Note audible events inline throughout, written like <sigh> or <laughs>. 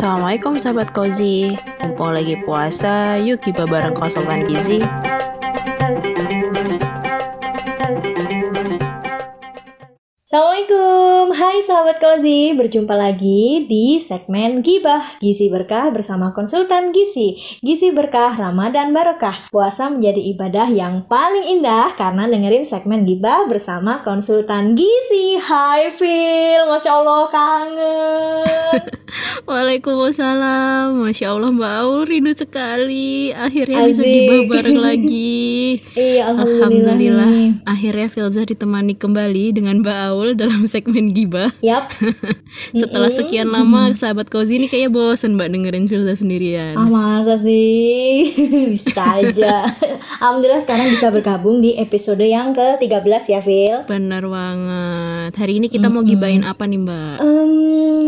Assalamualaikum sahabat Kozi Mumpung lagi puasa, yuk kita bareng konsultan gizi Assalamualaikum, hai sahabat Kozi, berjumpa lagi di segmen Gibah Gizi Berkah bersama konsultan gizi. Gizi Berkah Ramadan Barokah. Puasa menjadi ibadah yang paling indah karena dengerin segmen Gibah bersama konsultan gizi. Hai Phil, Masya Allah kangen. <laughs> Waalaikumsalam. Masya Allah Mbak Aul rindu sekali. Akhirnya bisa Asik. gibah bareng lagi. <laughs> Iya, Alhamdulillah, Alhamdulillah. Akhirnya Filza ditemani kembali dengan Mbak Aul dalam <laughs> segmen gibah. Yap, <laughs> Setelah sekian lama sahabat Kozi ini kayaknya bosen Mbak dengerin Filza sendirian. Ah masa sih? <laughs> bisa aja. Alhamdulillah sekarang bisa bergabung di episode yang ke-13 ya Phil Benar banget. Hari ini kita mau gibahin apa nih Mbak? Em,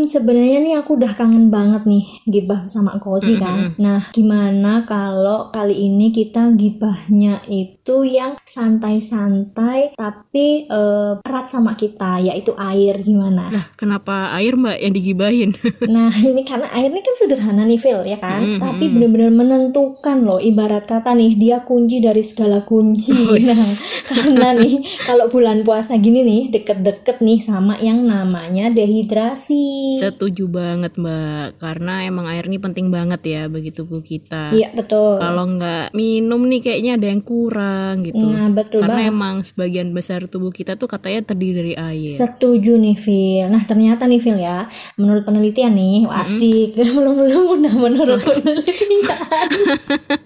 sebenarnya nih aku udah kangen banget nih gibah sama Kozi kan. Nah, gimana kalau kali ini kita gibahnya itu yang santai-santai tapi eh, erat sama kita yaitu air gimana? Lah kenapa air Mbak yang digibahin? <laughs> Nah, ini karena air ini kan sederhana nih Phil ya kan, tapi benar-benar menentukan loh ibarat kata nih dia kunci dari segala kunci. Nah, <laughs> karena nih kalau bulan puasa gini nih deket-deket nih sama yang namanya dehidrasi. Setuju banget Mbak Karena emang air ini penting banget ya bagi tubuh kita Iya betul. Kalau nggak minum nih kayaknya ada yang kurang gitu Nah betul Karena banget. emang sebagian besar tubuh kita tuh katanya terdiri dari air Setuju nih Phil. Nah ternyata nih Phil ya, menurut penelitian nih, wah, asik. <laughs> belum belum udah menurut penelitian. <laughs>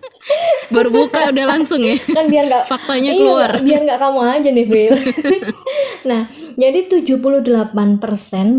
Baru buka udah langsung ya kan biar nggak Faktanya Iya, keluar biar nggak kamu aja nih Phil. <laughs> nah jadi 78%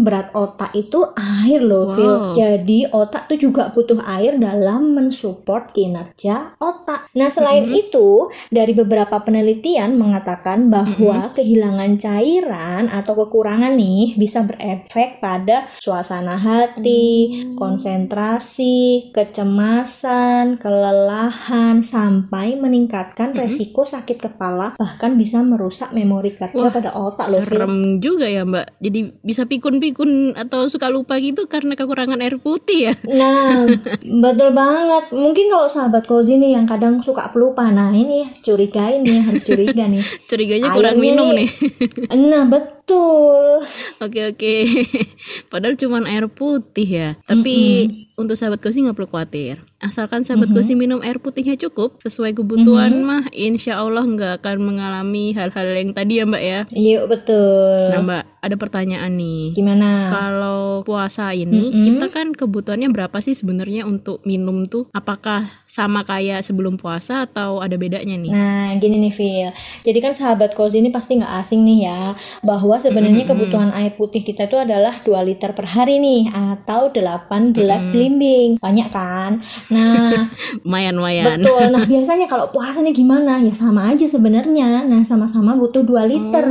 berat otak itu air loh Phil. Wow. Jadi otak tuh juga butuh air dalam mensupport kinerja otak. Nah selain Mm-hmm. itu dari beberapa penelitian mengatakan bahwa Mm-hmm. kehilangan cairan atau kekurangan nih bisa berefek pada suasana hati, Mm. konsentrasi, kecemasan, kelelahan sampai meningkatkan Mm-hmm. resiko sakit kepala bahkan bisa merusak memori kerja pada otak loh. Serem juga ya Mbak Jadi bisa pikun-pikun atau suka lupa gitu karena kekurangan air putih ya Nah, <laughs> betul banget. Mungkin kalau sahabat Kozi nih yang kadang suka pelupa, nah ini curigain nih, harus curiga nih. <laughs> Curiganya kurang minum nih <laughs> Nah, betul. Oke oke, <laughs> padahal cuman air putih ya. Tapi untuk sahabat kosi nggak perlu khawatir. Asalkan sahabat kosi minum air putihnya cukup sesuai kebutuhan mah, insya Allah nggak akan mengalami hal-hal yang tadi ya Mbak ya. Yuk, betul. Nah Mbak, ada pertanyaan nih. Gimana? Kalau puasa ini kita kan kebutuhannya berapa sih sebenarnya untuk minum tuh? Apakah sama kayak sebelum puasa atau ada bedanya nih? Nah, gini nih, Phil. Jadi kan sahabat Kozi ini pasti nggak asing nih ya, bahwa sebenarnya kebutuhan air putih kita itu adalah 2 liter per hari nih, atau 8 gelas belimbing. Banyak kan? Nah, <laughs> Lumayan-lumayan. Betul. Nah, <laughs> biasanya kalau puasa nih gimana? Ya sama aja sebenarnya. Nah, sama-sama butuh 2 liter.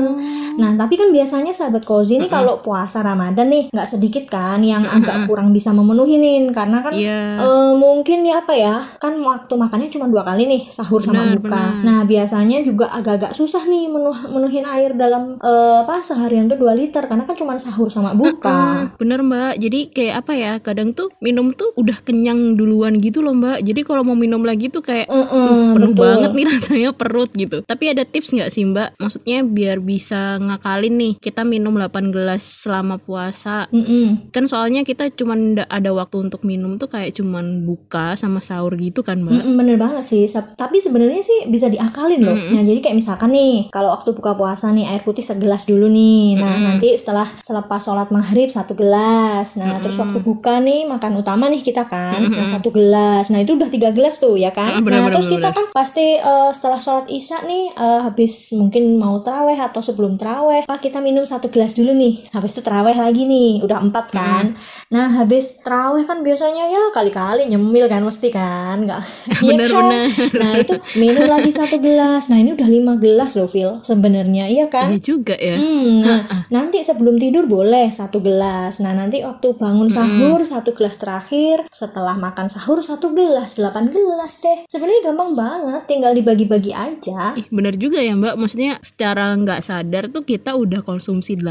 Nah, tapi kan biasanya sahabat Kozi ini kalau puasa Ramadan nih nggak sedikit kan yang agak kurang bisa memenuhi nih karena kan Iya. eh, mungkin ya apa ya? Kan waktu makannya cuma dua kali nih, sahur sama Benar, buka. Nah, biasanya juga agak-agak susah nih menuh menuhin air dalam eh, apa seharian tuh 2 liter karena kan cuma sahur sama buka. Bener mbak jadi kayak apa ya kadang tuh minum tuh udah kenyang duluan gitu loh mbak jadi kalau mau minum lagi tuh kayak Mm-mm, penuh betul. banget nih <laughs> rasanya perut gitu tapi ada tips nggak sih mbak maksudnya biar bisa ngakalin nih kita minum 8 gelas selama puasa Mm-mm. kan soalnya kita cuman nggak ada waktu untuk minum tuh kayak cuman buka sama sahur gitu kan mbak Mm-mm, bener banget sih. Tapi sebenarnya sih bisa diakalin loh. Nah jadi kayak misalkan nih, kalau waktu buka puasa nih air putih segelas dulu nih. Nah nanti setelah selepas sholat maghrib satu gelas. Nah terus waktu buka nih makan utama nih kita kan, nah satu gelas. Nah itu udah tiga gelas tuh ya kan. Ah, bener, nah bener, terus bener, kita kan pasti eh, setelah sholat isya nih eh, habis mungkin mau teraweh atau sebelum teraweh, pak kita minum satu gelas dulu nih. Habis itu teraweh lagi nih, udah empat kan. Nah habis teraweh kan biasanya ya kali-kali nyemil kan mesti kan, nggak? Bener, <laughs> kan? bener. Nah itu minum lagi satu gelas. Nah ini udah lima gelas loh Phil sebenarnya, iya kan? Iya juga ya Hmm. Nah, nanti sebelum tidur boleh satu gelas. Nah, nanti waktu bangun sahur satu gelas terakhir. Setelah makan sahur satu gelas, delapan gelas deh. Sebenarnya gampang banget, tinggal dibagi-bagi aja. Ih, bener juga ya mbak maksudnya secara nggak sadar tuh kita udah konsumsi 8 gelas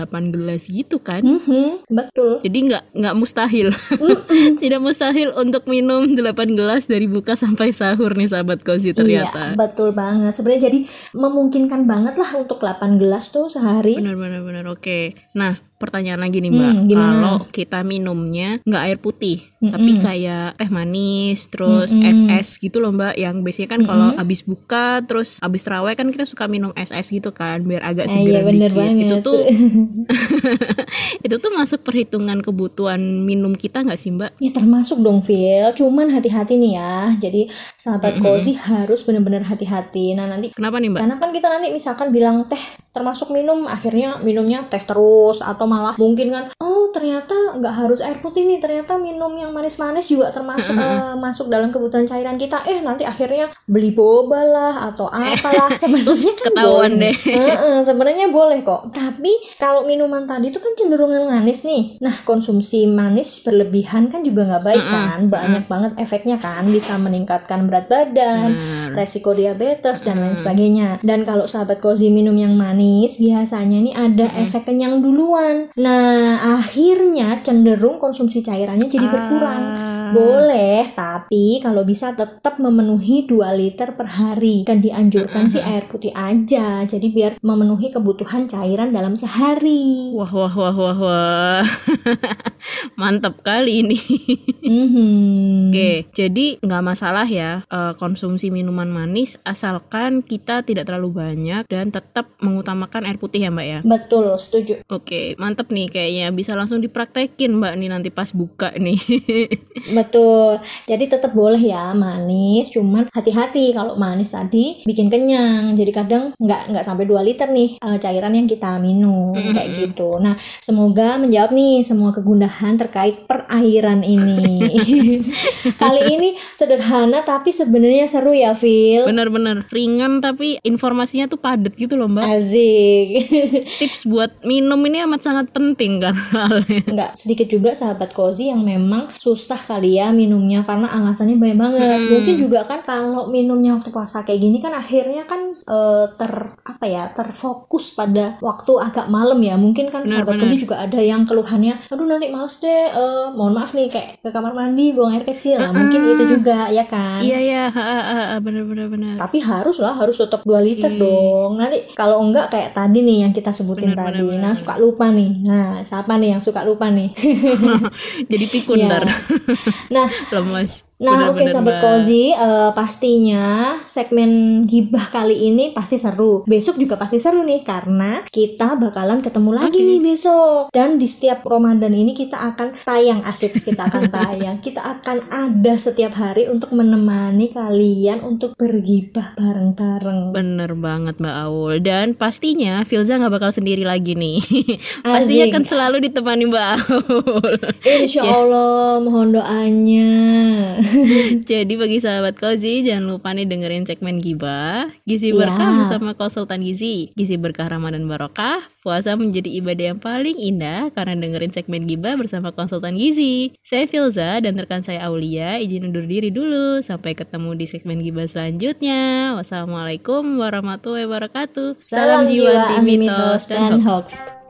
gitu kan Mhm, betul. jadi nggak nggak mustahil <laughs> tidak mustahil untuk minum 8 gelas dari buka sampai sahur nih sahabat kozi ternyata Iya, betul banget. Sebenarnya jadi memungkinkan banget lah untuk 8 gelas tuh sehari. benar benar benar oke nah pertanyaan lagi nih mbak. Hmm, gimana? kalau kita minumnya nggak air putih tapi kayak teh manis terus es es gitu loh mbak. Yang biasanya kan kalau abis buka terus abis terawih kan kita suka minum es es gitu kan biar agak Eh, segar iya, bener dikit. itu banget. tuh <laughs> <laughs> itu tuh masuk perhitungan kebutuhan minum kita nggak sih mbak? Ya termasuk dong Phil, cuman hati-hati nih ya. Jadi sahabat cozy harus benar-benar hati-hati. Nah nanti kenapa nih mbak? karena kan kita nanti misalkan bilang teh termasuk minum akhirnya minumnya teh terus atau malah mungkin kan oh ternyata nggak harus air putih nih ternyata minum yang manis-manis juga termasuk eh, masuk dalam kebutuhan cairan kita. Eh nanti akhirnya beli boba lah atau apalah. Sebenarnya kan Ketahuan boleh. deh. Heeh, sebenarnya boleh kok. Tapi kalau minuman tadi itu kan cenderungan manis nih. Nah konsumsi manis berlebihan kan juga nggak baik kan. Banyak banget efeknya kan. Bisa meningkatkan berat badan resiko diabetes dan lain sebagainya. Dan kalau sahabat kozi minum yang manis biasanya nih ada efek kenyang duluan. Nah akhirnya cenderung konsumsi cairannya jadi berkurang boleh tapi kalau bisa tetap memenuhi 2 liter per hari dan dianjurkan sih air putih aja jadi biar memenuhi kebutuhan cairan dalam sehari Wah wah wah wah wah. <laughs> Mantap kali ini. Mhm. Oke, jadi nggak masalah ya eh, konsumsi minuman manis asalkan kita tidak terlalu banyak dan tetap mengutamakan air putih ya mbak ya. betul setuju Oke, mantep nih kayaknya bisa langsung dipraktekin mbak nih nanti pas buka nih. <laughs> Betul. Jadi tetap boleh ya manis, cuman hati-hati kalau manis tadi bikin kenyang. Jadi kadang nggak nggak sampai 2 liter nih eh, cairan yang kita minum kayak gitu. Nah, semoga menjawab nih semua kegundahan terkait perairan ini. <laughs> Kali ini sederhana tapi sebenarnya seru ya, Phil. Bener-bener ringan tapi informasinya tuh padat gitu loh mbak. Asik. Tips buat minum ini amat sangat penting kan nggak sedikit juga sahabat cozy yang memang susah kali ya minumnya karena alasannya banyak banget. Mungkin juga kan kalau minumnya waktu puasa kayak gini kan akhirnya kan eh, ter apa ya terfokus pada waktu agak malam ya. Mungkin kan sahabat cozy juga ada yang keluhannya aduh nanti males deh eh, mohon maaf nih kayak ke kamar mandi buang air kecil. Nah mungkin itu juga ya kan? Iya ya, bener-bener bener. tapi harus lah harus tetap 2 liter dong. Nanti kalau enggak kayak tadi nih yang kita sebutin tadi nah suka lupa nih. Nah siapa nih yang suka lupa nih? <laughs> Jadi pikun <laughs> Iya. ntar. nah Lemes. Nah, oke Bener-bener, sahabat cozy, eh, pastinya segmen gibah kali ini pasti seru. Besok juga pasti seru nih karena kita bakalan ketemu lagi nih besok. Dan di setiap Ramadan ini kita akan tayang asik, kita akan <laughs> tayang. Kita akan ada setiap hari untuk menemani kalian untuk bergibah bareng-bareng. Bener banget Mbak Aul Dan pastinya Filza nggak bakal sendiri lagi nih <laughs> Pastinya Asik. kan selalu ditemani Mbak Aul Insya <laughs> Allah mohon doanya. <laughs> Jadi bagi sahabat Kozi Jangan lupa nih dengerin segmen Gibah Gizi Siap. Berkah bersama konsultan Gizi Gizi Berkah Ramadan Barokah Puasa menjadi ibadah yang paling indah Karena dengerin segmen Gibah bersama konsultan Gizi Saya Filza dan rekan saya Aulia Izin undur diri dulu Sampai ketemu di segmen Gibah selanjutnya Wassalamualaikum warahmatullahi wabarakatuh Salam jiwa anti mitos dan hoax. hoax.